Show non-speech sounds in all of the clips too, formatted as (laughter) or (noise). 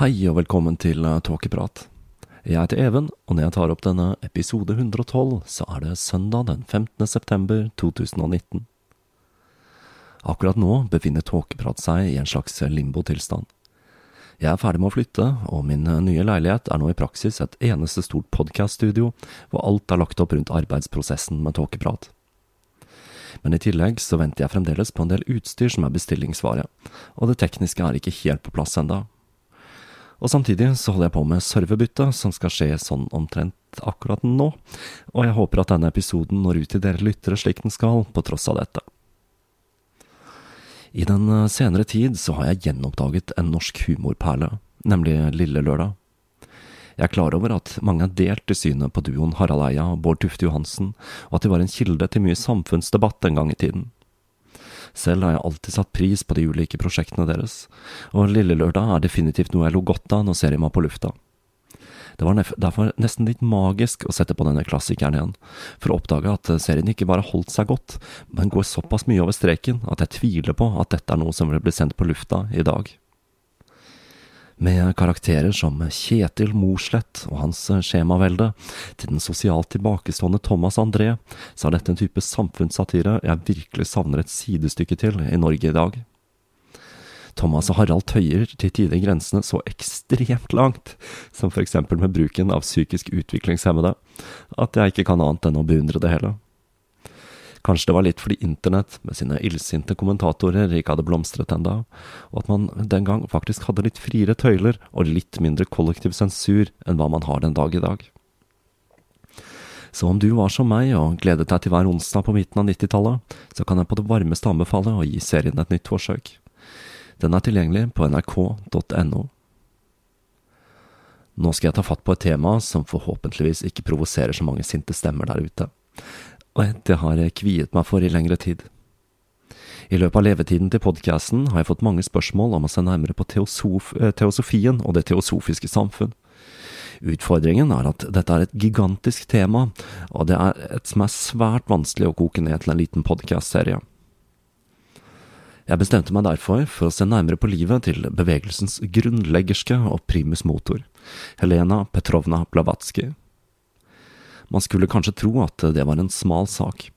Hei og velkommen til Tåkeprat. Jeg heter Even, og når jeg tar opp denne episode 112, så er det søndag den 15. september 2019. Akkurat nå befinner Tåkeprat seg i en slags limbotilstand. Jeg er ferdig med å flytte, og min nye leilighet er nå i praksis et eneste stort podcaststudio, hvor alt er lagt opp rundt arbeidsprosessen med Tåkeprat. Men i tillegg så venter jeg fremdeles på en del utstyr som er bestillingsvare, og det tekniske er ikke helt på plass enda. Og samtidig så holder jeg på med serverbytte, som skal skje sånn omtrent akkurat nå, og jeg håper at denne episoden når ut til dere lyttere slik den skal, på tross av dette. I den senere tid så har jeg gjenoppdaget en norsk humorperle, nemlig Lille Lørdag. Jeg er klar over at mange har delt i synet på duoen Harald Eia og Bård Tufte Johansen, og at de var en kilde til mye samfunnsdebatt en gang i tiden. Selv har jeg alltid satt pris på de ulike prosjektene deres, og Lille Lørdag er definitivt noe jeg lo godt av når serien var på lufta. Det var derfor nesten litt magisk å sette på denne klassikeren igjen, for å oppdage at serien ikke bare holdt seg godt, men går såpass mye over streken at jeg tviler på at dette er noe som vil bli sendt på lufta i dag. Med karakterer som Kjetil Morslett og hans skjemavelde, til den sosialt tilbakestående Thomas André, så er dette en type samfunnssatire jeg virkelig savner et sidestykke til i Norge i dag. Thomas og Harald tøyer til tider grensene så ekstremt langt, som eksempel med bruken av psykisk utviklingshemmede, at jeg ikke kan annet enn å beundre det hele. Kanskje det var litt fordi internett med sine illsinte kommentatorer ikke hadde blomstret enda, og at man den gang faktisk hadde litt friere tøyler og litt mindre kollektiv sensur enn hva man har den dag i dag. Så om du var som meg og gledet deg til hver onsdag på midten av 90-tallet, så kan jeg på det varmeste anbefale å gi serien et nytt forsøk. Den er tilgjengelig på nrk.no. Nå skal jeg ta fatt på et tema som forhåpentligvis ikke provoserer så mange sinte stemmer der ute og det har jeg kviet meg for i lengre tid. I løpet av levetiden til podkasten har jeg fått mange spørsmål om å se nærmere på teosof, teosofien og det teosofiske samfunn, Utfordringen er at dette er et gigantisk tema, og det er et som er svært vanskelig å koke ned til en liten podcast-serie. Jeg bestemte meg derfor for å se nærmere på livet til bevegelsens grunnleggerske og primus motor, Helena Petrovna Blavatsky. Man skulle kanskje tro at det var en smal sak.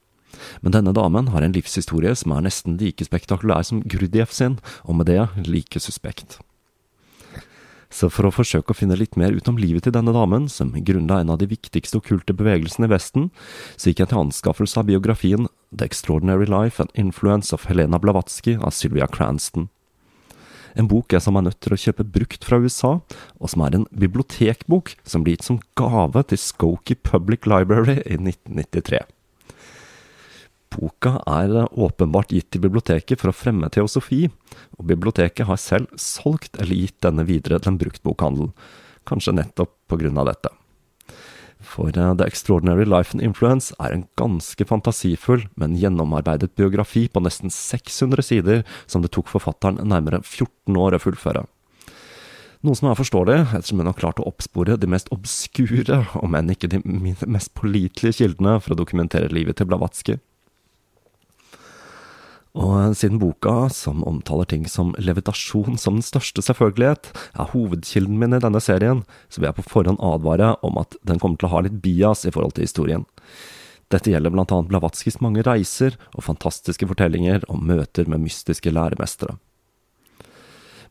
Men denne damen har en livshistorie som er nesten like spektakulær som Gurdjieff sin, og med det like suspekt. Så for å forsøke å finne litt mer ut om livet til denne damen, som grunnla en av de viktigste okkulte bevegelsene i Vesten, så gikk jeg til anskaffelse av biografien The Extraordinary Life and Influence of Helena Blavatsky av Sylvia Cranston. En bok jeg som er nødt til å kjøpe brukt fra USA, og som er en bibliotekbok som blir gitt som gave til Skokie Public Library i 1993. Boka er åpenbart gitt til biblioteket for å fremme teosofi, og biblioteket har selv solgt eller gitt denne videre til en bruktbokhandel, kanskje nettopp på grunn av dette. For uh, The Extraordinary Life and Influence er en ganske fantasifull, men gjennomarbeidet biografi på nesten 600 sider som det tok forfatteren nærmere 14 år å fullføre. Noe som er forståelig, ettersom hun har klart å oppspore de mest obskure, om enn ikke de mest pålitelige kildene for å dokumentere livet til Blavatsky. Og siden boka, som omtaler ting som levitasjon som den største selvfølgelighet, er hovedkilden min i denne serien, så vil jeg på forhånd advare om at den kommer til å ha litt bias i forhold til historien. Dette gjelder blant annet Blavatskijs mange reiser og fantastiske fortellinger om møter med mystiske læremestere.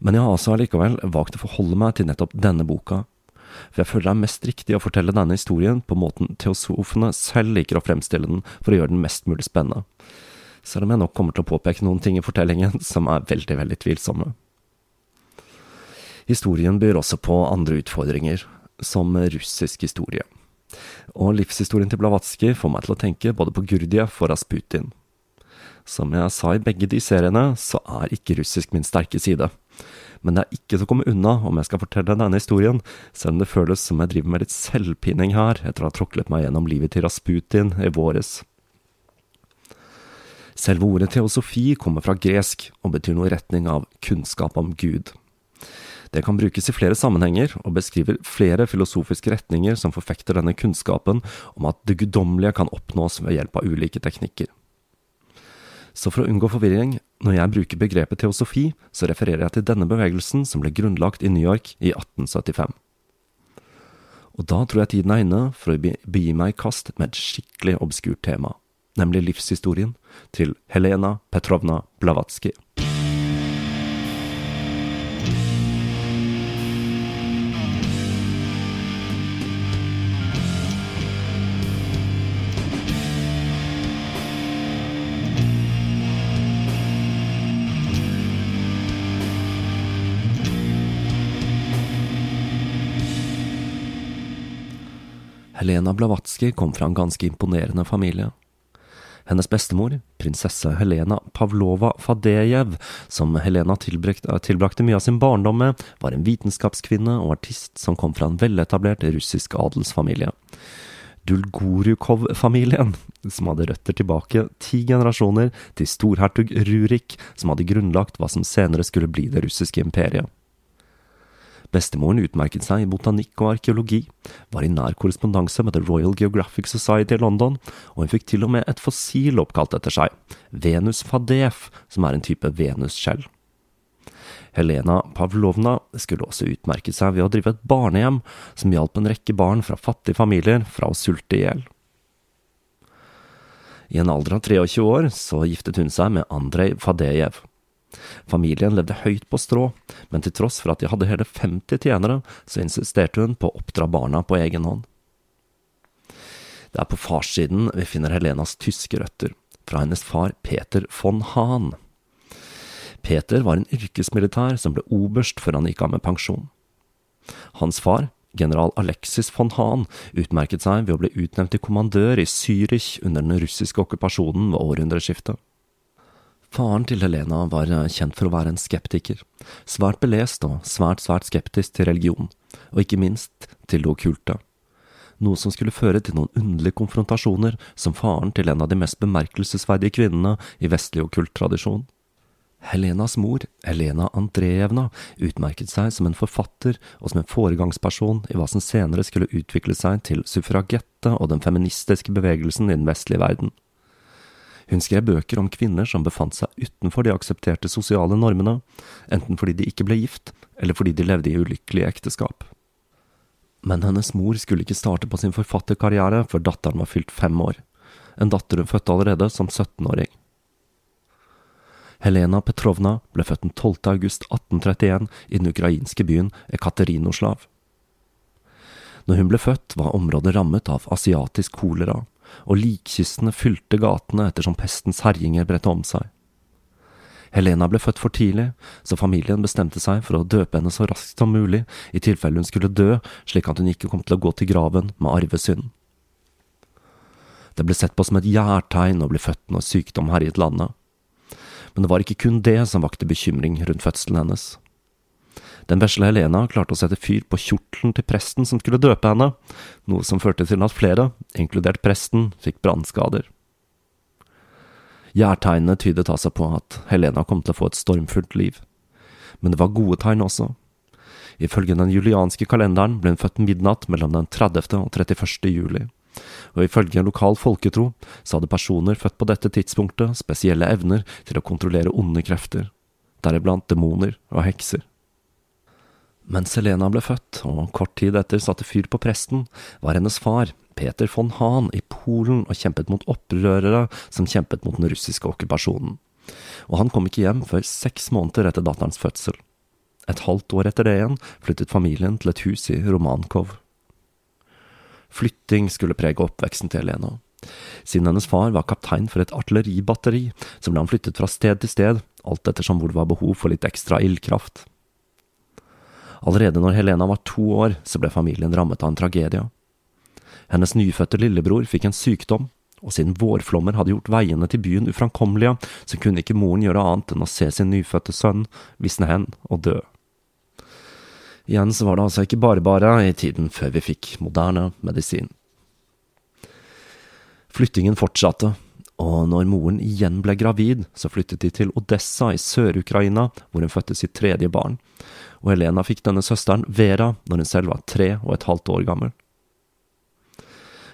Men jeg har altså allikevel valgt å forholde meg til nettopp denne boka, for jeg føler det er mest riktig å fortelle denne historien på måten teosofene selv liker å fremstille den for å gjøre den mest mulig spennende selv om jeg nok kommer til å påpeke noen ting i fortellingen (laughs) som er veldig, veldig tvilsomme. Historien byr også på andre utfordringer, som russisk historie. Og livshistorien til Blavatsky får meg til å tenke både på Gurdjieff og Rasputin. Som jeg sa i begge de seriene, så er ikke russisk min sterke side. Men det er ikke til å komme unna om jeg skal fortelle denne historien, selv om det føles som jeg driver med litt selvpining her etter å ha tråklet meg gjennom livet til Rasputin i våres. Selve ordet teosofi kommer fra gresk og betyr noe i retning av kunnskap om Gud. Det kan brukes i flere sammenhenger, og beskriver flere filosofiske retninger som forfekter denne kunnskapen om at det guddommelige kan oppnås ved hjelp av ulike teknikker. Så for å unngå forvirring, når jeg bruker begrepet teosofi, så refererer jeg til denne bevegelsen som ble grunnlagt i New York i 1875. Og da tror jeg tiden er inne for å begi meg i kast med et skikkelig obskurt tema nemlig livshistorien til Helena Petrovna Blavatsky. Helena Blavatsky kom fra en ganske imponerende familie. Hennes bestemor, prinsesse Helena Pavlova Fadejev, som Helena tilbrakte mye av sin barndom med, var en vitenskapskvinne og artist som kom fra en veletablert russisk adelsfamilie. Dulgorukov-familien, som hadde røtter tilbake ti generasjoner til storhertug Rurik, som hadde grunnlagt hva som senere skulle bli det russiske imperiet. Bestemoren utmerket seg i botanikk og arkeologi, var i nær korrespondanse med The Royal Geographic Society i London, og hun fikk til og med et fossil oppkalt etter seg, Venus fadef, som er en type venusskjell. Helena Pavlovna skulle også utmerket seg ved å drive et barnehjem som hjalp en rekke barn fra fattige familier fra å sulte i hjel. I en alder av 23 år så giftet hun seg med Andrej Fadejev. Familien levde høyt på strå, men til tross for at de hadde hele 50 tjenere, så insisterte hun på å oppdra barna på egen hånd. Det er på farssiden vi finner Helenas tyske røtter, fra hennes far Peter von Hahn. Peter var en yrkesmilitær som ble oberst før han gikk av med pensjon. Hans far, general Alexis von Hahn, utmerket seg ved å bli utnevnt til kommandør i Zürich under den russiske okkupasjonen ved århundreskiftet. Faren til Helena var eh, kjent for å være en skeptiker, svært belest og svært, svært skeptisk til religion, og ikke minst til det okkulte. Noe som skulle føre til noen underlige konfrontasjoner som faren til en av de mest bemerkelsesverdige kvinnene i vestlig okkult tradisjon. Helenas mor, Helena Andrejevna, utmerket seg som en forfatter og som en foregangsperson i hva som senere skulle utvikle seg til suffragette og den feministiske bevegelsen i den vestlige verden. Hun skrev bøker om kvinner som befant seg utenfor de aksepterte sosiale normene, enten fordi de ikke ble gift, eller fordi de levde i ulykkelige ekteskap. Men hennes mor skulle ikke starte på sin forfatterkarriere før datteren var fylt fem år, en datter hun fødte allerede som 17-åring. Helena Petrovna ble født den 12. august 1831 i den ukrainske byen Ekaterinoslav. Når hun ble født, var området rammet av asiatisk kolera, og likkistene fylte gatene ettersom pestens herjinger bredte om seg. Helena ble født for tidlig, så familien bestemte seg for å døpe henne så raskt som mulig, i tilfelle hun skulle dø, slik at hun ikke kom til å gå til graven med arvesynd. Det ble sett på som et gjærtegn å bli født når sykdom herjet landet men det var ikke kun det som vakte bekymring rundt fødselen hennes. Den vesle Helena klarte å sette fyr på kjortelen til presten som skulle døpe henne, noe som førte til at flere, inkludert presten, fikk brannskader. Gjærtegnene tydet altså på at Helena kom til å få et stormfullt liv. Men det var gode tegn også. Ifølge den julianske kalenderen ble hun født midnatt mellom den 30. og 31. juli og ifølge lokal folketro så hadde personer født på dette tidspunktet spesielle evner til å kontrollere onde krefter, deriblant demoner og hekser. Mens Helena ble født, og kort tid etter satte fyr på presten, var hennes far, Peter von Hahn, i Polen og kjempet mot opprørere som kjempet mot den russiske okkupasjonen. Og han kom ikke hjem før seks måneder etter datterens fødsel. Et halvt år etter det igjen flyttet familien til et hus i Romankov. Flytting skulle prege oppveksten til Helena. Siden hennes far var kaptein for et artilleribatteri, så ble han flyttet fra sted til sted, alt ettersom hvor det var behov for litt ekstra ildkraft. Allerede når Helena var to år, så ble familien rammet av en tragedie. Hennes nyfødte lillebror fikk en sykdom, og siden vårflommer hadde gjort veiene til byen uframkommelige, så kunne ikke moren gjøre annet enn å se sin nyfødte sønn visne hen og dø. Igjen så var det altså ikke bare bare i tiden før vi fikk moderne medisin. Flyttingen fortsatte, og når moren igjen ble gravid, så flyttet de til Odessa i Sør-Ukraina, hvor hun fødte sitt tredje barn, og Helena fikk denne søsteren, Vera, når hun selv var tre og et halvt år gammel.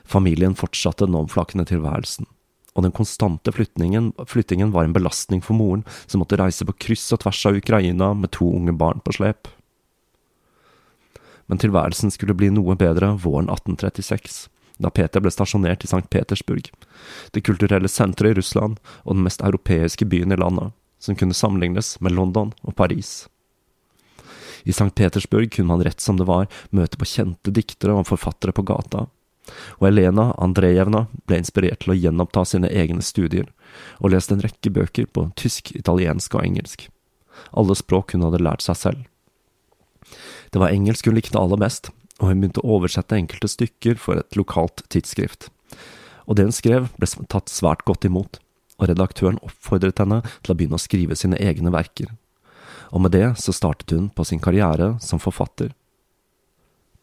Familien fortsatte den omflakkende tilværelsen, og den konstante flyttingen, flyttingen var en belastning for moren, som måtte reise på kryss og tvers av Ukraina med to unge barn på slep. Men tilværelsen skulle bli noe bedre våren 1836, da Peter ble stasjonert i St. Petersburg, det kulturelle senteret i Russland og den mest europeiske byen i landet, som kunne sammenlignes med London og Paris. I St. Petersburg kunne man rett som det var møte på kjente diktere og forfattere på gata, og Elena Andrejevna ble inspirert til å gjenoppta sine egne studier, og leste en rekke bøker på tysk, italiensk og engelsk. Alle språk hun hadde lært seg selv. Det var engelsk hun likte aller best, og hun begynte å oversette enkelte stykker for et lokalt tidsskrift. Og det hun skrev, ble tatt svært godt imot, og redaktøren oppfordret henne til å begynne å skrive sine egne verker. Og med det så startet hun på sin karriere som forfatter.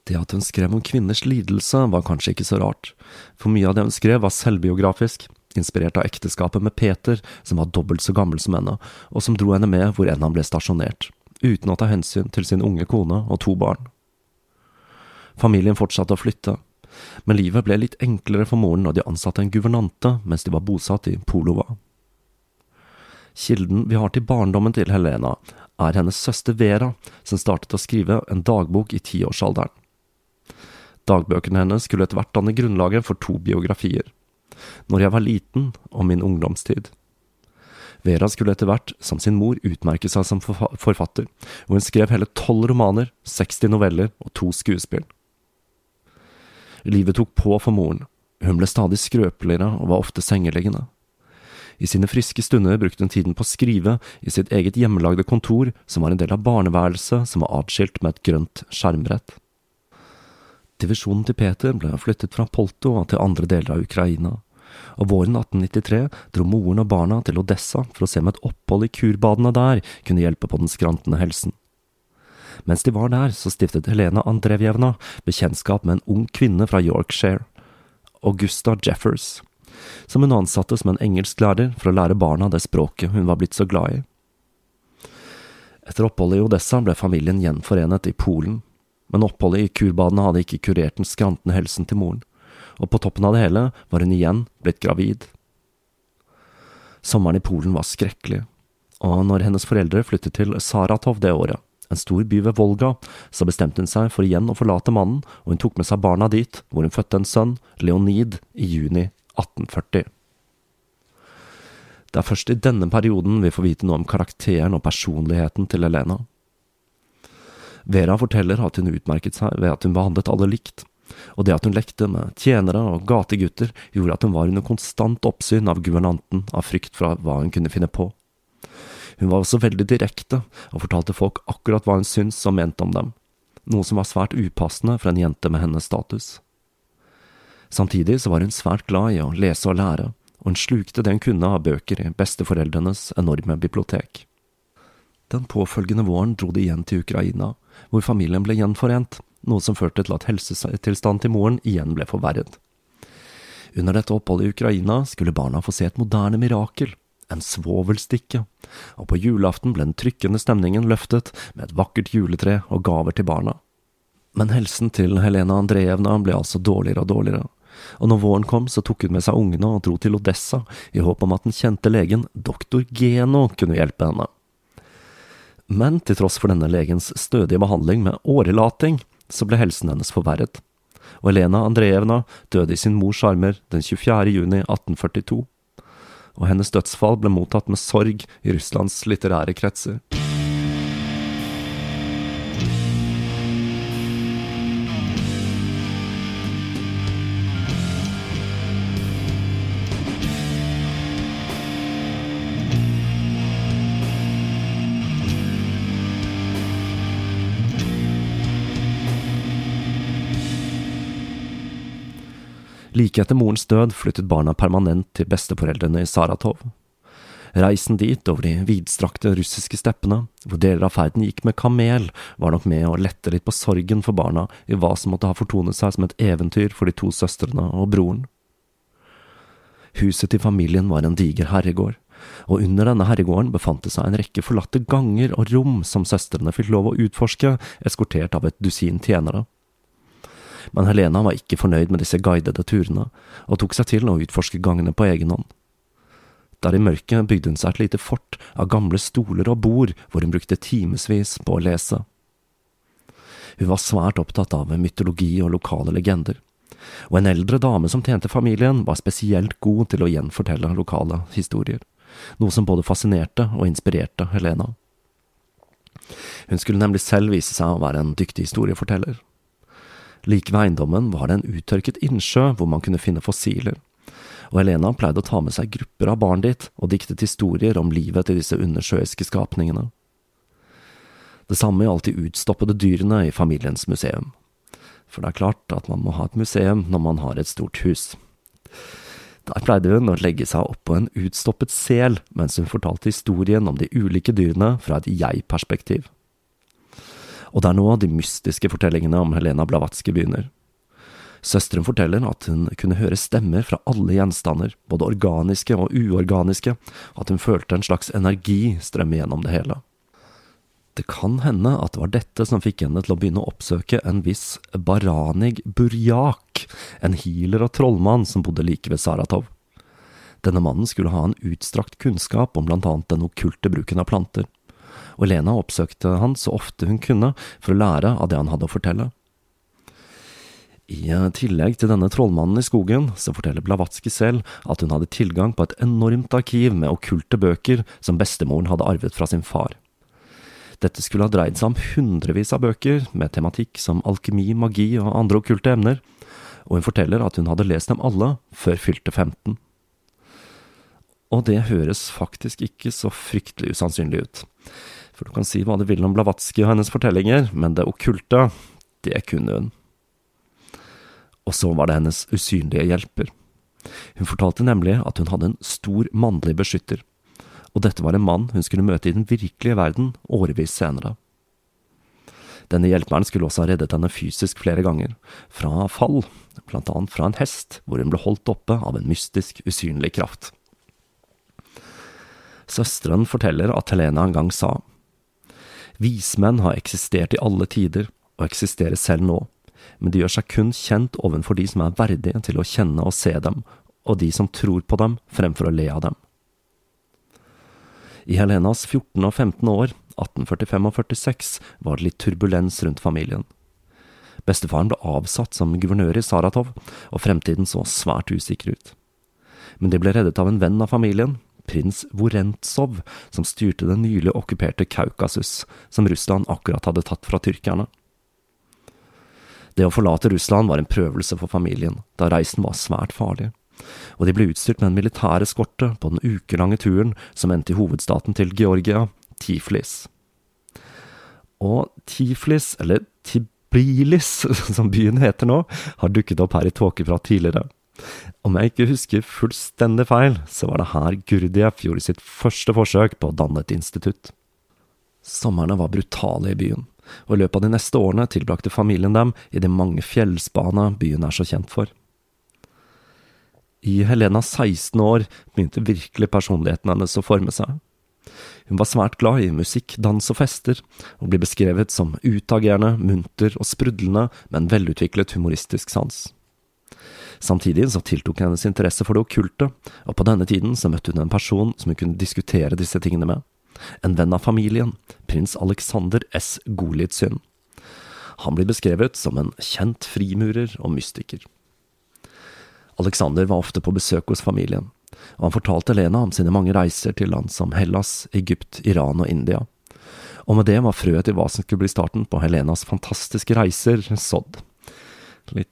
Det at hun skrev om kvinners lidelse, var kanskje ikke så rart, for mye av det hun skrev var selvbiografisk, inspirert av ekteskapet med Peter, som var dobbelt så gammel som henne, og som dro henne med hvor enn han ble stasjonert uten å ta hensyn til sin unge kone og to barn. Familien fortsatte å flytte, men livet ble litt enklere for moren når de ansatte en guvernante mens de var bosatt i Polova. Kilden vi har til barndommen til Helena, er hennes søster Vera, som startet å skrive en dagbok i tiårsalderen. Dagbøkene hennes skulle etter hvert danne grunnlaget for to biografier, Når jeg var liten og min ungdomstid. Vera skulle etter hvert, som sin mor, utmerke seg som forfatter, og hun skrev hele tolv romaner, 60 noveller og to skuespill. Livet tok på for moren. Hun ble stadig skrøpeligere og var ofte sengeliggende. I sine friske stunder brukte hun tiden på å skrive i sitt eget hjemmelagde kontor, som var en del av barneværelset som var atskilt med et grønt skjermbrett. Divisjonen til Peter ble flyttet fra Polto til andre deler av Ukraina og våren 1893 dro moren og barna til Odessa for å se om et opphold i kurbadene der kunne hjelpe på den skrantende helsen. Mens de var der, så stiftet Helena Andrevjevna bekjentskap med en ung kvinne fra Yorkshire, Augusta Jeffers, som hun ansatte som en engelsklærer for å lære barna det språket hun var blitt så glad i. Etter oppholdet i Odessa ble familien gjenforenet i Polen, men oppholdet i kurbadene hadde ikke kurert den skrantende helsen til moren, og på toppen av det hele var hun igjen blitt gravid. Sommeren i Polen var skrekkelig, og når hennes foreldre flyttet til Saratov det året, en stor by ved Volga, så bestemte hun seg for igjen å forlate mannen, og hun tok med seg barna dit, hvor hun fødte en sønn, Leonid, i juni 1840. Det er først i denne perioden vi får vite noe om karakteren og personligheten til Elena. Vera forteller at hun utmerket seg ved at hun behandlet alle likt, og det at hun lekte med tjenere og gategutter, gjorde at hun var under konstant oppsyn av guvernanten av frykt for hva hun kunne finne på. Hun var også veldig direkte, og fortalte folk akkurat hva hun syntes og mente om dem, noe som var svært upassende for en jente med hennes status. Samtidig så var hun svært glad i å lese og lære, og hun slukte det hun kunne av bøker i besteforeldrenes enorme bibliotek. Den påfølgende våren dro de igjen til Ukraina, hvor familien ble gjenforent, noe som førte til at helsetilstanden til moren igjen ble forverret. Under dette oppholdet i Ukraina skulle barna få se et moderne mirakel, en svovelstikke, og på julaften ble den trykkende stemningen løftet med et vakkert juletre og gaver til barna. Men helsen til Helena Andrejevna ble altså dårligere og dårligere, og når våren kom, så tok hun med seg ungene og dro til Odessa i håp om at den kjente legen doktor Geno kunne hjelpe henne. Men til tross for denne legens stødige behandling med årelating, så ble helsen hennes forverret, og Elena Andrejevna døde i sin mors armer den 24. juni 1842, og hennes dødsfall ble mottatt med sorg i Russlands litterære kretser. Like etter morens død flyttet barna permanent til besteforeldrene i Saratov. Reisen dit over de vidstrakte russiske steppene, hvor deler av ferden gikk med kamel, var nok med å lette litt på sorgen for barna i hva som måtte ha fortonet seg som et eventyr for de to søstrene og broren. Huset til familien var en diger herregård, og under denne herregården befant det seg en rekke forlatte ganger og rom som søstrene fikk lov å utforske, eskortert av et dusin tjenere men Helena var ikke fornøyd med disse guidede turene, og tok seg til å utforske gangene på egen hånd. Der i mørket bygde hun seg et lite fort av gamle stoler og bord hvor hun brukte timevis på å lese. Hun var svært opptatt av mytologi og lokale legender, og en eldre dame som tjente familien, var spesielt god til å gjenfortelle lokale historier, noe som både fascinerte og inspirerte Helena. Hun skulle nemlig selv vise seg å være en dyktig historieforteller, Like ved eiendommen var det en uttørket innsjø hvor man kunne finne fossiler, og Helena pleide å ta med seg grupper av barn dit og diktet historier om livet til disse undersjøiske skapningene. Det samme gjaldt de utstoppede dyrene i familiens museum, for det er klart at man må ha et museum når man har et stort hus. Der pleide hun å legge seg oppå en utstoppet sel mens hun fortalte historien om de ulike dyrene fra et jeg-perspektiv. Og det er nå de mystiske fortellingene om Helena Blavatsky begynner. Søsteren forteller at hun kunne høre stemmer fra alle gjenstander, både organiske og uorganiske, og at hun følte en slags energi strømme gjennom det hele. Det kan hende at det var dette som fikk henne til å begynne å oppsøke en viss Baranig Burjak, en healer og trollmann som bodde like ved Saratov. Denne mannen skulle ha en utstrakt kunnskap om blant annet den okkulte bruken av planter og Lena oppsøkte han så ofte hun kunne for å lære av det han hadde å fortelle. I tillegg til denne trollmannen i skogen, så forteller Blavatsky selv at hun hadde tilgang på et enormt arkiv med okkulte bøker som bestemoren hadde arvet fra sin far. Dette skulle ha dreid seg om hundrevis av bøker med tematikk som alkemi, magi og andre okkulte emner, og hun forteller at hun hadde lest dem alle før fylte 15. Og det høres faktisk ikke så fryktelig usannsynlig ut. For du kan si hva du vil om Blavatsky og hennes fortellinger, men det okkulte, det kunne hun. Og så var det hennes usynlige hjelper. Hun fortalte nemlig at hun hadde en stor mannlig beskytter, og dette var en mann hun skulle møte i den virkelige verden årevis senere. Denne hjelperen skulle også ha reddet henne fysisk flere ganger, fra fall, blant annet fra en hest, hvor hun ble holdt oppe av en mystisk, usynlig kraft. Søsteren forteller at Helena en gang sa, Vismenn har eksistert i alle tider, og eksisterer selv nå, men de gjør seg kun kjent ovenfor de som er verdige til å kjenne og se dem, og de som tror på dem fremfor å le av dem. I Helenas 14 og 15 år, 1845 og 46, var det litt turbulens rundt familien. Bestefaren ble avsatt som guvernør i Saratov, og fremtiden så svært usikker ut. Men de ble reddet av en venn av familien, prins Vorentsov, som styrte det nylig okkuperte Kaukasus, som Russland akkurat hadde tatt fra tyrkerne. Det å forlate Russland var en prøvelse for familien, da reisen var svært farlig og de ble utstyrt med en militær eskorte på den ukelange turen som endte i hovedstaten til Georgia, Tiflis. Og Tiflis, eller Tibilis (laughs) som byen heter nå, har dukket opp her i Tåkeprat tidligere. Om jeg ikke husker fullstendig feil, så var det her Gurdjieff gjorde sitt første forsøk på å danne et institutt. Somrene var brutale i byen, og i løpet av de neste årene tilbrakte familien dem i de mange fjellspana byen er så kjent for. I Helenas 16 år begynte virkelig personligheten hennes å forme seg. Hun var svært glad i musikk, dans og fester, og blir beskrevet som utagerende, munter og sprudlende med en velutviklet humoristisk sans. Samtidig så tiltok hennes interesse for det okkulte, og på denne tiden så møtte hun en person som hun kunne diskutere disse tingene med. En venn av familien, prins Alexander S. Golitsyn. Han blir beskrevet som en kjent frimurer og mystiker. Alexander var ofte på besøk hos familien, og han fortalte Lena om sine mange reiser til land som Hellas, Egypt, Iran og India. Og med det var frøet til hva som skulle bli starten på Helenas fantastiske reiser, sådd. Litt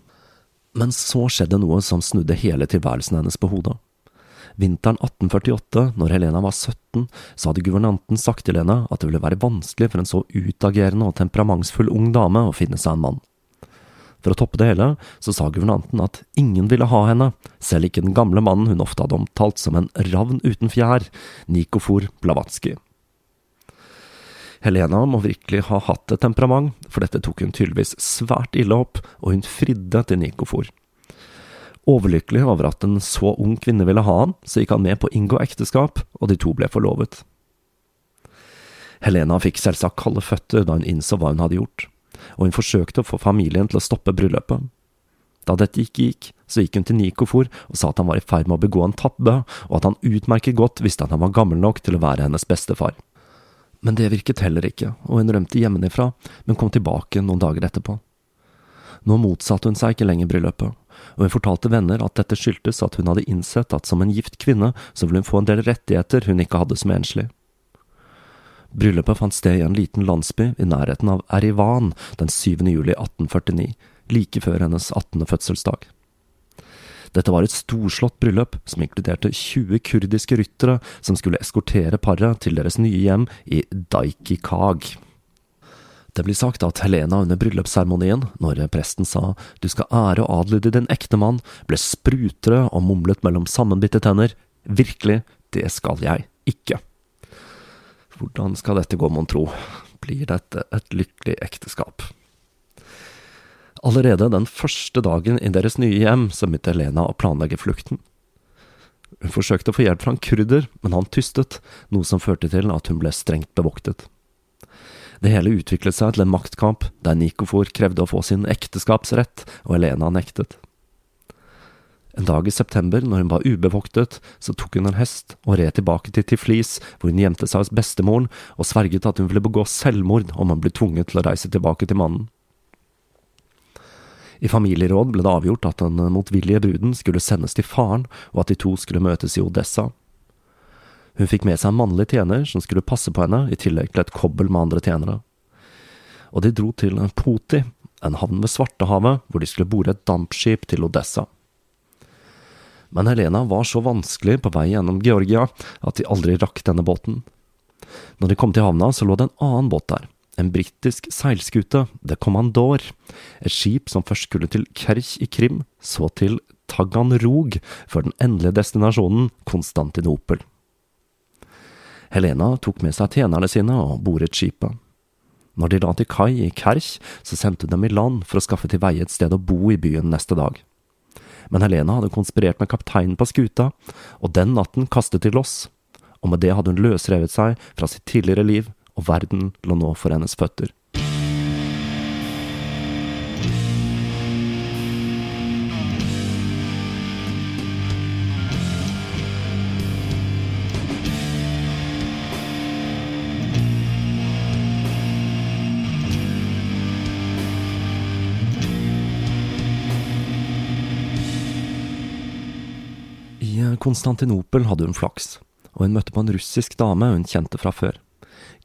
Men så skjedde noe som snudde hele tilværelsen hennes på hodet. Vinteren 1848, når Helena var 17, så hadde guvernanten sagt til henne at det ville være vanskelig for en så utagerende og temperamentsfull ung dame å finne seg en mann. For å toppe det hele, så sa guvernanten at ingen ville ha henne, selv ikke den gamle mannen hun ofte hadde omtalt som en ravn uten fjær, Nikofor Blavatsky. Helena må virkelig ha hatt et temperament, for dette tok hun tydeligvis svært ille opp, og hun fridde til Nikofor. Overlykkelig over at en så ung kvinne ville ha han, så gikk han med på å inngå ekteskap, og de to ble forlovet. Helena fikk selvsagt kalde føtter da hun innså hva hun hadde gjort, og hun forsøkte å få familien til å stoppe bryllupet. Da dette ikke gikk, så gikk hun til Nikofor og sa at han var i ferd med å begå en tabbe, og at han utmerket godt visste at han var gammel nok til å være hennes bestefar. Men det virket heller ikke, og hun rømte hjemmefra, men kom tilbake noen dager etterpå. Nå motsatte hun seg ikke lenger bryllupet, og hun fortalte venner at dette skyldtes at hun hadde innsett at som en gift kvinne så ville hun få en del rettigheter hun ikke hadde som enslig. Bryllupet fant sted i en liten landsby i nærheten av Erivan den 7. juli 1849, like før hennes 18. fødselsdag. Dette var et storslått bryllup som inkluderte 20 kurdiske ryttere som skulle eskortere paret til deres nye hjem i Daikikag. Det blir sagt at Helena under bryllupsseremonien, når presten sa du skal ære og adlyde din ektemann, ble sprutere og mumlet mellom sammenbitte tenner virkelig, det skal jeg ikke. Hvordan skal dette gå, mon tro, blir dette et lykkelig ekteskap? Allerede den første dagen i deres nye hjem så begynte Helena å planlegge flukten. Hun forsøkte å få hjelp fra en kurder, men han tystet, noe som førte til at hun ble strengt bevoktet. Det hele utviklet seg til en maktkamp der Nikofor krevde å få sin ekteskapsrett, og Helena nektet. En dag i september, når hun var ubevoktet, så tok hun en hest og red tilbake til Tiflis, hvor hun gjemte seg hos bestemoren og sverget at hun ville begå selvmord om hun ble tvunget til å reise tilbake til mannen. I familieråd ble det avgjort at den motvillige bruden skulle sendes til faren, og at de to skulle møtes i Odessa. Hun fikk med seg en mannlig tjener som skulle passe på henne, i tillegg til et kobbel med andre tjenere. Og de dro til Poti, en havn ved Svartehavet, hvor de skulle bore et dampskip til Odessa men Helena var så vanskelig på vei gjennom Georgia at de aldri rakk denne båten. Når de kom til havna, så lå det en annen båt der, en britisk seilskute, The Commandor, et skip som først skulle til Kerch i Krim, så til Taganrog, før den endelige destinasjonen, Konstantinopel. Helena tok med seg tjenerne sine og boret skipet. Når de la til kai i Kerch, så sendte hun dem i land for å skaffe til veie et sted å bo i byen neste dag men Helena hadde konspirert med kapteinen på skuta, og den natten kastet de loss, og med det hadde hun løsrevet seg fra sitt tidligere liv, og verden lå nå for hennes føtter. I Konstantinopel hadde hun flaks, og hun møtte på en russisk dame hun kjente fra før,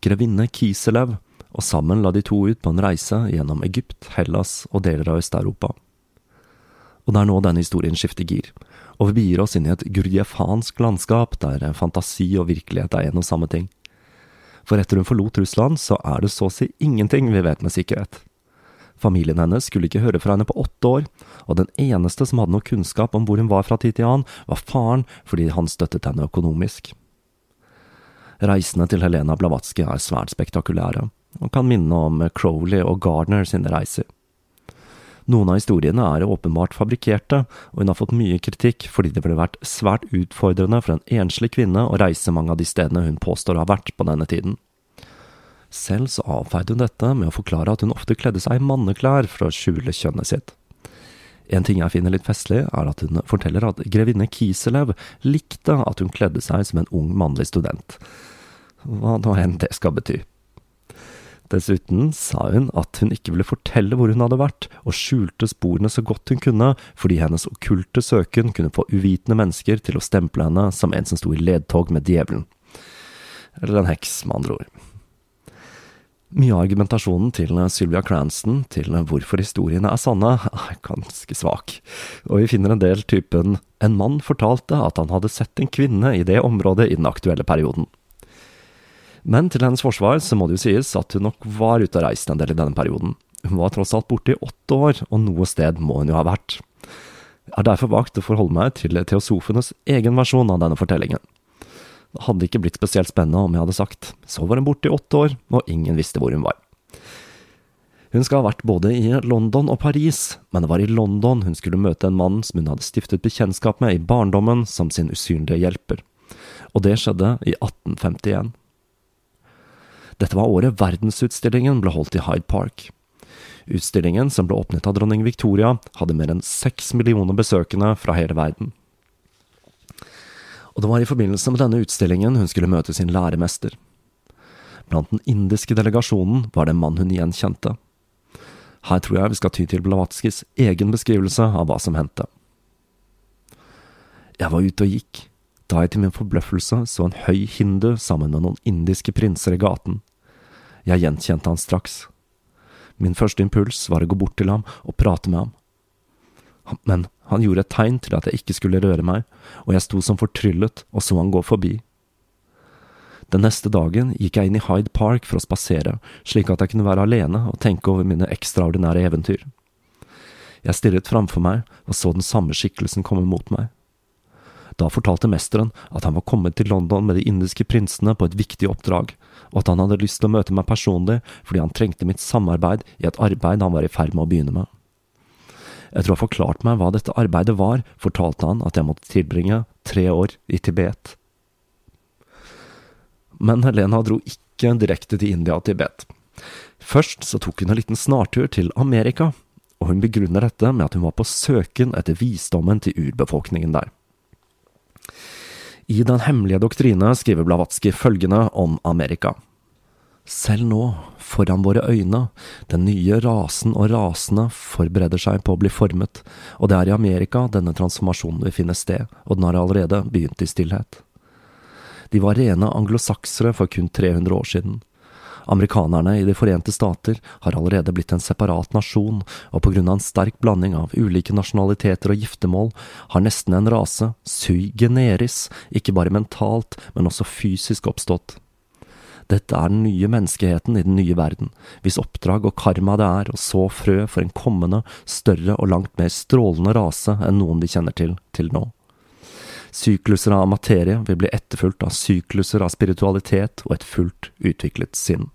grevinne Kiselev, og sammen la de to ut på en reise gjennom Egypt, Hellas og deler av Øst-Europa. Og det er nå denne historien skifter gir, og vi begir oss inn i et gurdjefansk landskap der fantasi og virkelighet er en og samme ting. For etter hun forlot Russland, så er det så å si ingenting vi vet med sikkerhet. Familien hennes skulle ikke høre fra henne på åtte år, og den eneste som hadde noe kunnskap om hvor hun var fra tid til annen, var faren fordi han støttet henne økonomisk. Reisene til Helena Blavatsky er svært spektakulære, og kan minne om Crowley og Gardner sine reiser. Noen av historiene er åpenbart fabrikkerte, og hun har fått mye kritikk fordi det ville vært svært utfordrende for en enslig kvinne å reise mange av de stedene hun påstår å ha vært på denne tiden. Selv så avfeide hun dette med å forklare at hun ofte kledde seg i manneklær for å skjule kjønnet sitt. En ting jeg finner litt festlig, er at hun forteller at grevinne Kiselev likte at hun kledde seg som en ung mannlig student. Hva nå enn det skal bety. Dessuten sa hun at hun ikke ville fortelle hvor hun hadde vært, og skjulte sporene så godt hun kunne, fordi hennes okkulte søken kunne få uvitende mennesker til å stemple henne som en som sto i ledtog med djevelen. Eller en heks, med andre ord. Mye av argumentasjonen til Sylvia Cranston til hvorfor historiene er sanne, (laughs) er ganske svak, og vi finner en del typen en mann fortalte at han hadde sett en kvinne i det området i den aktuelle perioden. Men til hennes forsvar så må det jo sies at hun nok var ute og reist en del i denne perioden. Hun var tross alt borte i åtte år, og noe sted må hun jo ha vært. Jeg har derfor valgt å forholde meg til teosofenes egen versjon av denne fortellingen. Det hadde ikke blitt spesielt spennende om jeg hadde sagt så var hun borte i åtte år, og ingen visste hvor hun var. Hun skal ha vært både i London og Paris, men det var i London hun skulle møte en mann som hun hadde stiftet bekjentskap med i barndommen som sin usynlige hjelper. Og det skjedde i 1851. Dette var året verdensutstillingen ble holdt i Hyde Park. Utstillingen, som ble åpnet av dronning Victoria, hadde mer enn seks millioner besøkende fra hele verden og det var i forbindelse med denne utstillingen hun skulle møte sin læremester. Blant den indiske delegasjonen var det en mann hun gjenkjente. Her tror jeg vi skal ty til Blavatskis egen beskrivelse av hva som hendte. Jeg var ute og gikk, da jeg til min forbløffelse så en høy hindu sammen med noen indiske prinser i gaten. Jeg gjenkjente han straks. Min første impuls var å gå bort til ham og prate med ham. Men han gjorde et tegn til at jeg ikke skulle røre meg, og jeg sto som fortryllet og så han gå forbi. Den neste dagen gikk jeg inn i Hyde Park for å spasere, slik at jeg kunne være alene og tenke over mine ekstraordinære eventyr. Jeg stirret framfor meg og så den samme skikkelsen komme mot meg. Da fortalte mesteren at han var kommet til London med de indiske prinsene på et viktig oppdrag, og at han hadde lyst til å møte meg personlig fordi han trengte mitt samarbeid i et arbeid han var i ferd med å begynne med. Etter å ha forklart meg hva dette arbeidet var, fortalte han at jeg måtte tilbringe tre år i Tibet. Men Helena dro ikke direkte til India og Tibet. Først så tok hun en liten snartur til Amerika, og hun begrunner dette med at hun var på søken etter visdommen til urbefolkningen der. I Den hemmelige doktrine skriver Blavatsky følgende om Amerika. Selv nå, foran våre øyne, den nye rasen og rasene forbereder seg på å bli formet, og det er i Amerika denne transformasjonen vil finne sted, og den har allerede begynt i stillhet. De var rene anglosaksere for kun 300 år siden. Amerikanerne i De forente stater har allerede blitt en separat nasjon, og på grunn av en sterk blanding av ulike nasjonaliteter og giftermål, har nesten en rase, sui generis, ikke bare mentalt, men også fysisk oppstått. Dette er den nye menneskeheten i den nye verden, hvis oppdrag og karma det er å så frø for en kommende, større og langt mer strålende rase enn noen vi kjenner til til nå. Sykluser av materie vil bli etterfulgt av sykluser av spiritualitet og et fullt utviklet sinn.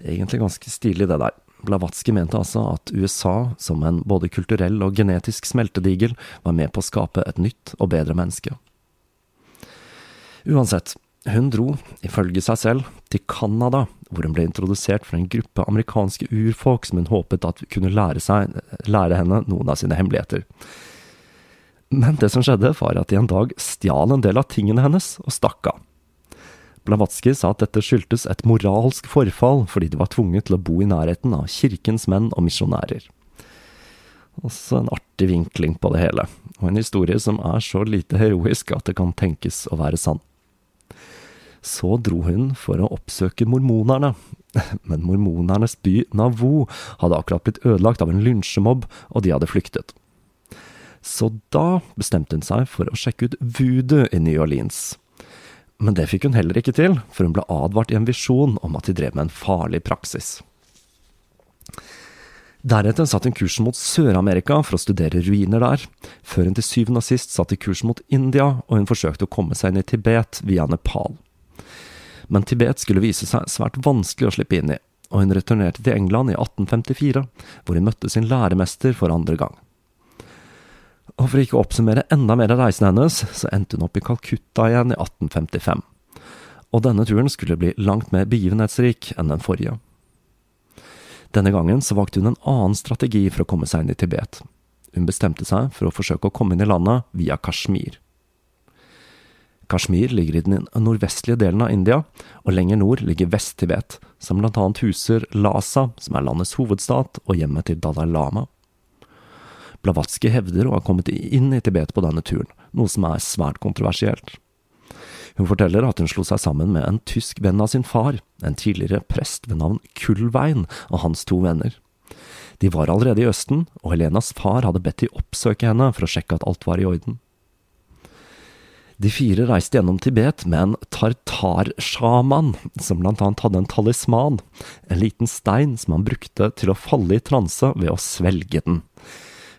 Egentlig ganske stilig, det der. Blavatsky mente altså at USA, som en både kulturell og genetisk smeltedigel, var med på å skape et nytt og bedre menneske. Uansett, hun dro, ifølge seg selv, til Canada, hvor hun ble introdusert for en gruppe amerikanske urfolk som hun håpet at kunne lære, seg, lære henne noen av sine hemmeligheter. Men det som skjedde, var at de en dag stjal en del av tingene hennes og stakk av. Blavatsky sa at dette skyldtes et moralsk forfall fordi de var tvunget til å bo i nærheten av kirkens menn og misjonærer. Også en artig vinkling på det hele, og en historie som er så lite heroisk at det kan tenkes å være sann. Så dro hun for å oppsøke mormonerne, (laughs) men mormonernes by Nauvoo hadde akkurat blitt ødelagt av en lynsjemobb, og de hadde flyktet. Så da bestemte hun seg for å sjekke ut voodoo i New Orleans. Men det fikk hun heller ikke til, for hun ble advart i en visjon om at de drev med en farlig praksis. Deretter satte hun kursen mot Sør-Amerika for å studere ruiner der, før hun til syvende og sist satte kursen mot India, og hun forsøkte å komme seg inn i Tibet via Nepal. Men Tibet skulle vise seg svært vanskelig å slippe inn i, og hun returnerte til England i 1854, hvor hun møtte sin læremester for andre gang. Og for ikke å oppsummere enda mer av reisen hennes, så endte hun opp i Calcutta igjen i 1855. Og denne turen skulle bli langt mer begivenhetsrik enn den forrige. Denne gangen så valgte hun en annen strategi for å komme seg inn i Tibet. Hun bestemte seg for å forsøke å komme inn i landet via Kashmir. Kashmir ligger i den nordvestlige delen av India, og lenger nord ligger Vest-Tibet, som blant annet huser Lhasa, som er landets hovedstat og hjemmet til Dalai Lama. Blavatsky hevder å ha kommet inn i Tibet på denne turen, noe som er svært kontroversielt. Hun forteller at hun slo seg sammen med en tysk venn av sin far, en tidligere prest ved navn Kullvein, og hans to venner. De var allerede i Østen, og Helenas far hadde bedt de oppsøke henne for å sjekke at alt var i orden. De fire reiste gjennom Tibet med en tartarsjaman, som blant annet hadde en talisman, en liten stein som han brukte til å falle i transe ved å svelge den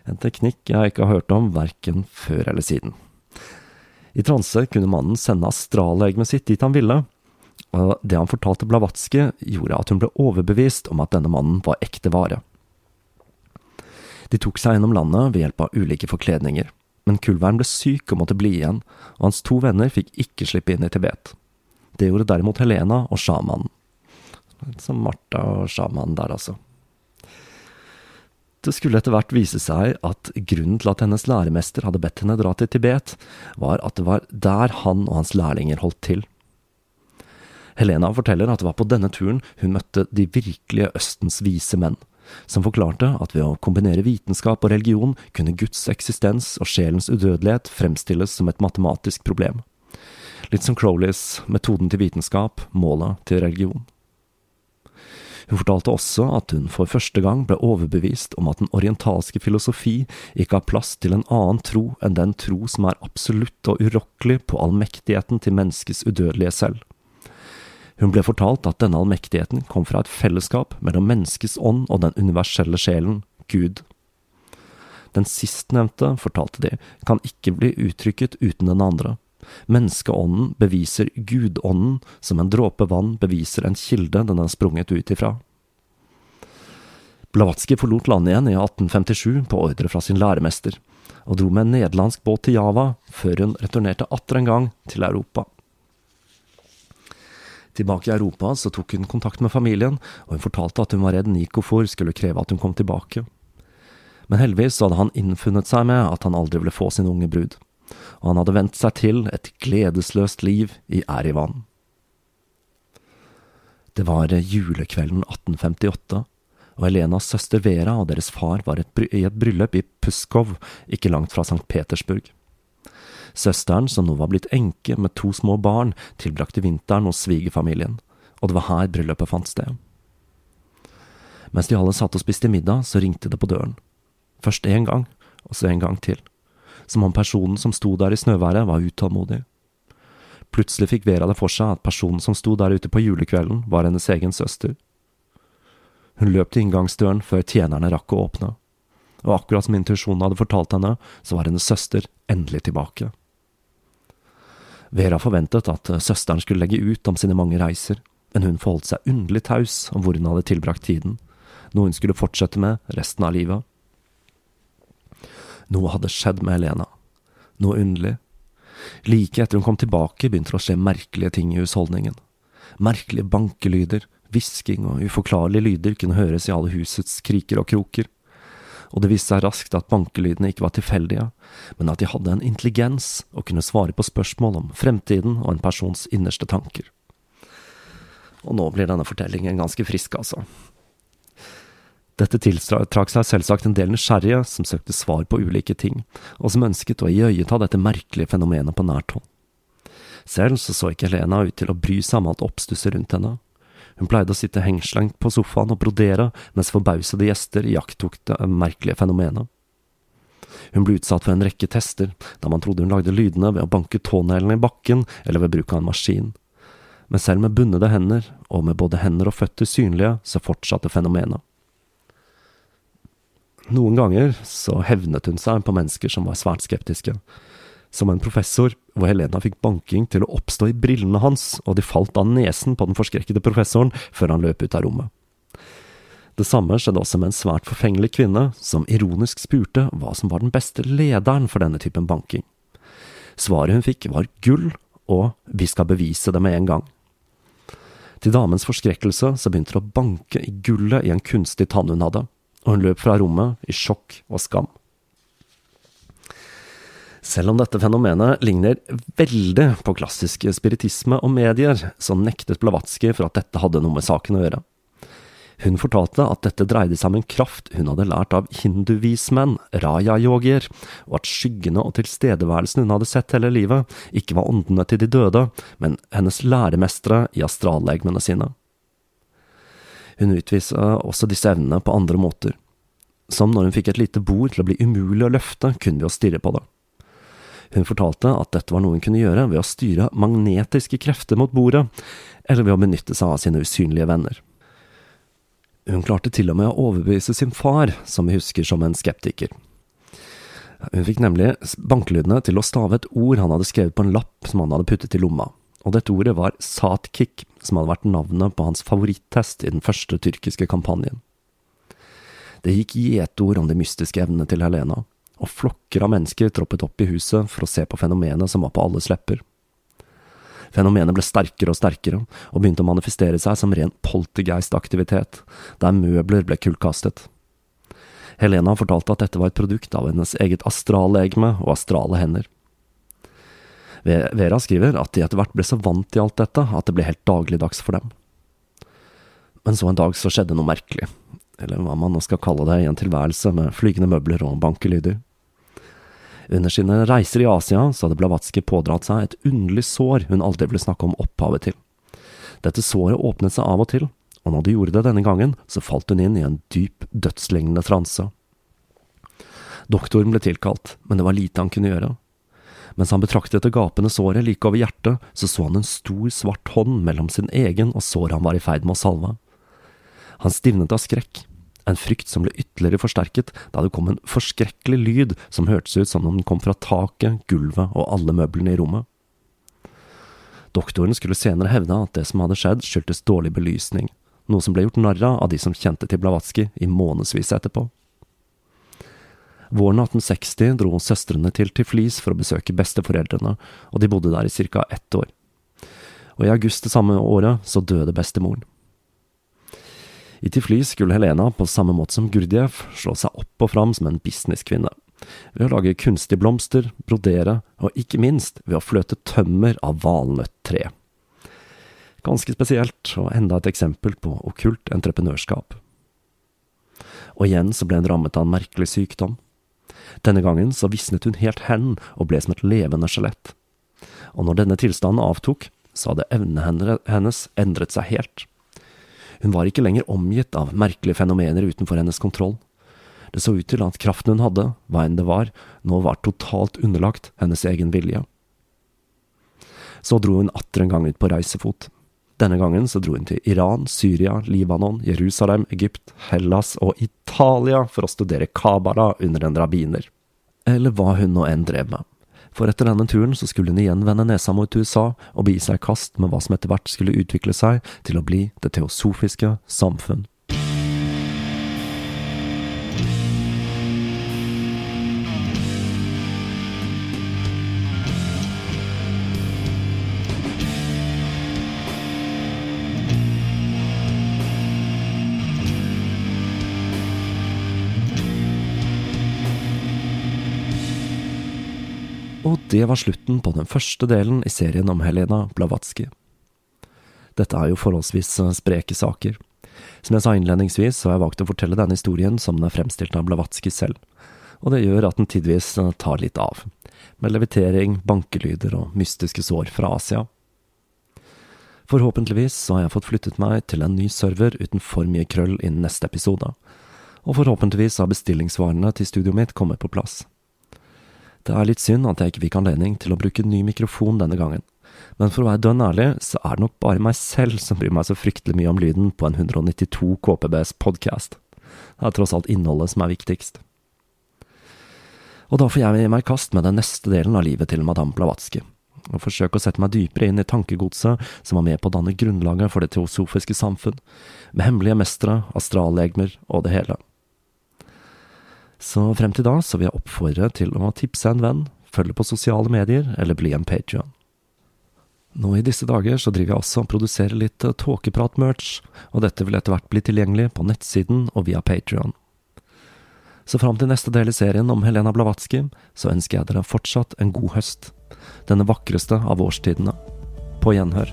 en teknikk jeg ikke har hørt om verken før eller siden. I transe kunne mannen sende astrallegemet sitt dit han ville, og det han fortalte Blavatsky, gjorde at hun ble overbevist om at denne mannen var ekte vare. De tok seg gjennom landet ved hjelp av ulike forkledninger, men Kulvern ble syk og måtte bli igjen, og hans to venner fikk ikke slippe inn i Tibet. Det gjorde derimot Helena og sjamanen. Som Martha og sjamanen der, altså. Det skulle etter hvert vise seg at grunnen til at hennes læremester hadde bedt henne dra til Tibet, var at det var der han og hans lærlinger holdt til. Helena forteller at det var på denne turen hun møtte de virkelige Østens vise menn, som forklarte at ved å kombinere vitenskap og religion kunne Guds eksistens og sjelens udødelighet fremstilles som et matematisk problem. Litt som Crowleys metoden til vitenskap, målet til religion. Hun fortalte også at hun for første gang ble overbevist om at den orientalske filosofi ikke har plass til en annen tro enn den tro som er absolutt og urokkelig på allmektigheten til menneskets udødelige selv. Hun ble fortalt at denne allmektigheten kom fra et fellesskap mellom menneskets ånd og den universelle sjelen, Gud. Den sistnevnte, fortalte de, kan ikke bli uttrykket uten den andre. Menneskeånden beviser gudånden, som en dråpe vann beviser en kilde den er sprunget ut ifra. Blavatsky forlot landet igjen i 1857 på ordre fra sin læremester, og dro med en nederlandsk båt til Java, før hun returnerte atter en gang til Europa. Tilbake i Europa så tok hun kontakt med familien, og hun fortalte at hun var redd Nikofor skulle kreve at hun kom tilbake. Men heldigvis hadde han innfunnet seg med at han aldri ville få sin unge brud, og han hadde vent seg til et gledesløst liv i Erivan. Det var julekvelden 1858, og Helenas søster Vera og deres far var i et bryllup i Puskov, ikke langt fra St. Petersburg. Søsteren, som nå var blitt enke med to små barn, tilbrakte vinteren hos svigerfamilien, og det var her bryllupet fant sted. Mens de alle satt og spiste middag, så ringte det på døren. Først én gang, og så en gang til. Som om personen som sto der i snøværet, var utålmodig. Plutselig fikk Vera det for seg at personen som sto der ute på julekvelden, var hennes egen søster. Hun løp til inngangsdøren før tjenerne rakk å åpne, og akkurat som intuisjonen hadde fortalt henne, så var hennes søster endelig tilbake. Vera forventet at søsteren skulle legge ut om sine mange reiser, men hun forholdt seg underlig taus om hvor hun hadde tilbrakt tiden, noe hun skulle fortsette med resten av livet. Noe hadde skjedd med Helena. Noe underlig. Like etter hun kom tilbake, begynte det å skje merkelige ting i husholdningen. Merkelige bankelyder, hvisking og uforklarlige lyder kunne høres i alle husets kriker og kroker. Og det viste seg raskt at bankelydene ikke var tilfeldige, men at de hadde en intelligens og kunne svare på spørsmål om fremtiden og en persons innerste tanker. Og nå blir denne fortellingen ganske frisk, altså. Dette tiltrakk seg selvsagt en del nysgjerrige som søkte svar på ulike ting, og som ønsket å iøyneta dette merkelige fenomenet på nært hold. Selv så, så ikke Helena ut til å bry seg om alt oppstusset rundt henne. Hun pleide å sitte hengslengt på sofaen og brodere mens forbausede gjester iakttok det merkelige fenomenet. Hun ble utsatt for en rekke tester, da man trodde hun lagde lydene ved å banke tåneglene i bakken eller ved bruk av en maskin. Men selv med bundede hender, og med både hender og føtter synlige, så fortsatte fenomenet. Noen ganger så hevnet hun seg på mennesker som var svært skeptiske. Som en professor, hvor Helena fikk banking til å oppstå i brillene hans, og de falt av nesen på den forskrekkede professoren før han løp ut av rommet. Det samme skjedde også med en svært forfengelig kvinne, som ironisk spurte hva som var den beste lederen for denne typen banking. Svaret hun fikk var gull, og vi skal bevise det med en gang. Til damens forskrekkelse så begynte det å banke i gullet i en kunstig tann hun hadde og hun løp fra rommet i sjokk og skam. Selv om dette fenomenet ligner veldig på klassisk spiritisme og medier, så nektet Blavatsky for at dette hadde noe med saken å gjøre. Hun fortalte at dette dreide seg om en kraft hun hadde lært av hinduvismenn, raja-yogier, og at skyggene og tilstedeværelsen hun hadde sett hele livet, ikke var åndene til de døde, men hennes læremestere i astrallegemene sine. Hun utviste også disse evnene på andre måter. Som når hun fikk et lite bord til å bli umulig å løfte kun ved å stirre på det. Hun fortalte at dette var noe hun kunne gjøre ved å styre magnetiske krefter mot bordet, eller ved å benytte seg av sine usynlige venner. Hun klarte til og med å overbevise sin far, som vi husker som en skeptiker. Hun fikk nemlig bankelydene til å stave et ord han hadde skrevet på en lapp som han hadde puttet i lomma og dette ordet var Satkik, som hadde vært navnet på hans favorittest i den første tyrkiske kampanjen. Det gikk gjetord om de mystiske evnene til Helena, og flokker av mennesker troppet opp i huset for å se på fenomenet som var på alles lepper. Fenomenet ble sterkere og sterkere, og begynte å manifestere seg som ren poltergeistaktivitet, der møbler ble kullkastet. Helena fortalte at dette var et produkt av hennes eget astrallegeme og astrale hender. Vera skriver at de etter hvert ble så vant til alt dette at det ble helt dagligdags for dem. Men så en dag så skjedde noe merkelig, eller hva man nå skal kalle det, i en tilværelse med flygende møbler og bankelyder. Under sine reiser i Asia så hadde Blavatsky pådratt seg et underlig sår hun aldri ville snakke om opphavet til. Dette såret åpnet seg av og til, og når det gjorde det denne gangen, så falt hun inn i en dyp, dødslignende transe. Doktoren ble tilkalt, men det var lite han kunne gjøre. Mens han betraktet det gapende såret like over hjertet, så så han en stor, svart hånd mellom sin egen og såret han var i ferd med å salve. Han stivnet av skrekk, en frykt som ble ytterligere forsterket da det kom en forskrekkelig lyd som hørtes ut som om den kom fra taket, gulvet og alle møblene i rommet. Doktoren skulle senere hevde at det som hadde skjedd, skyldtes dårlig belysning, noe som ble gjort narr av av de som kjente til Blavatsky i månedsvis etterpå. Våren 1860 dro søstrene til Tiflis for å besøke besteforeldrene, og de bodde der i ca. ett år. Og i august det samme året så døde bestemoren. I Tifly skulle Helena, på samme måte som Gurdjieff, slå seg opp og fram som en businesskvinne. Ved å lage kunstige blomster, brodere, og ikke minst ved å fløte tømmer av valnøtttre. Ganske spesielt, og enda et eksempel på okkult entreprenørskap. Og igjen så ble hun rammet av en merkelig sykdom. Denne gangen så visnet hun helt hen og ble som et levende skjelett. Og når denne tilstanden avtok, så hadde evnene hennes endret seg helt. Hun var ikke lenger omgitt av merkelige fenomener utenfor hennes kontroll. Det så ut til at kraften hun hadde, hva enn det var, nå var totalt underlagt hennes egen vilje. Så dro hun atter en gang ut på reisefot. Denne gangen så dro hun til Iran, Syria, Libanon, Jerusalem, Egypt, Hellas og Italia for å studere Kabala under en rabbiner. Eller hva hun nå enn drev med. For etter denne turen så skulle hun igjen vende nesa mot USA og begi seg i kast med hva som etter hvert skulle utvikle seg til å bli det teosofiske samfunn. Og det var slutten på den første delen i serien om Helena Blavatsky. Dette er jo forholdsvis eh, spreke saker. Som jeg sa innledningsvis, har jeg valgt å fortelle denne historien som den er fremstilt av Blavatsky selv, og det gjør at den tidvis eh, tar litt av, med levitering, bankelyder og mystiske sår fra Asia. Forhåpentligvis så har jeg fått flyttet meg til en ny server uten for mye krøll innen neste episode, og forhåpentligvis har bestillingsvarene til studioet mitt kommet på plass. Det er litt synd at jeg ikke fikk anledning til å bruke ny mikrofon denne gangen, men for å være dønn ærlig, så er det nok bare meg selv som bryr meg så fryktelig mye om lyden på en 192 KPBs podkast. Det er tross alt innholdet som er viktigst. Og da får jeg gi meg i kast med den neste delen av livet til Madame Blavatsky, og forsøke å sette meg dypere inn i tankegodset som var med på å danne grunnlaget for det teosofiske samfunn, med hemmelige mestere, astrallegmer og det hele. Så frem til da så vil jeg oppfordre til å tipse en venn, følge på sosiale medier eller bli en patrion. Nå i disse dager så driver jeg også og produserer litt eh, tåkeprat-merch, og dette vil etter hvert bli tilgjengelig på nettsiden og via Patrion. Så fram til neste del i serien om Helena Blavatsky, så ønsker jeg dere fortsatt en god høst. Denne vakreste av årstidene. På gjenhør.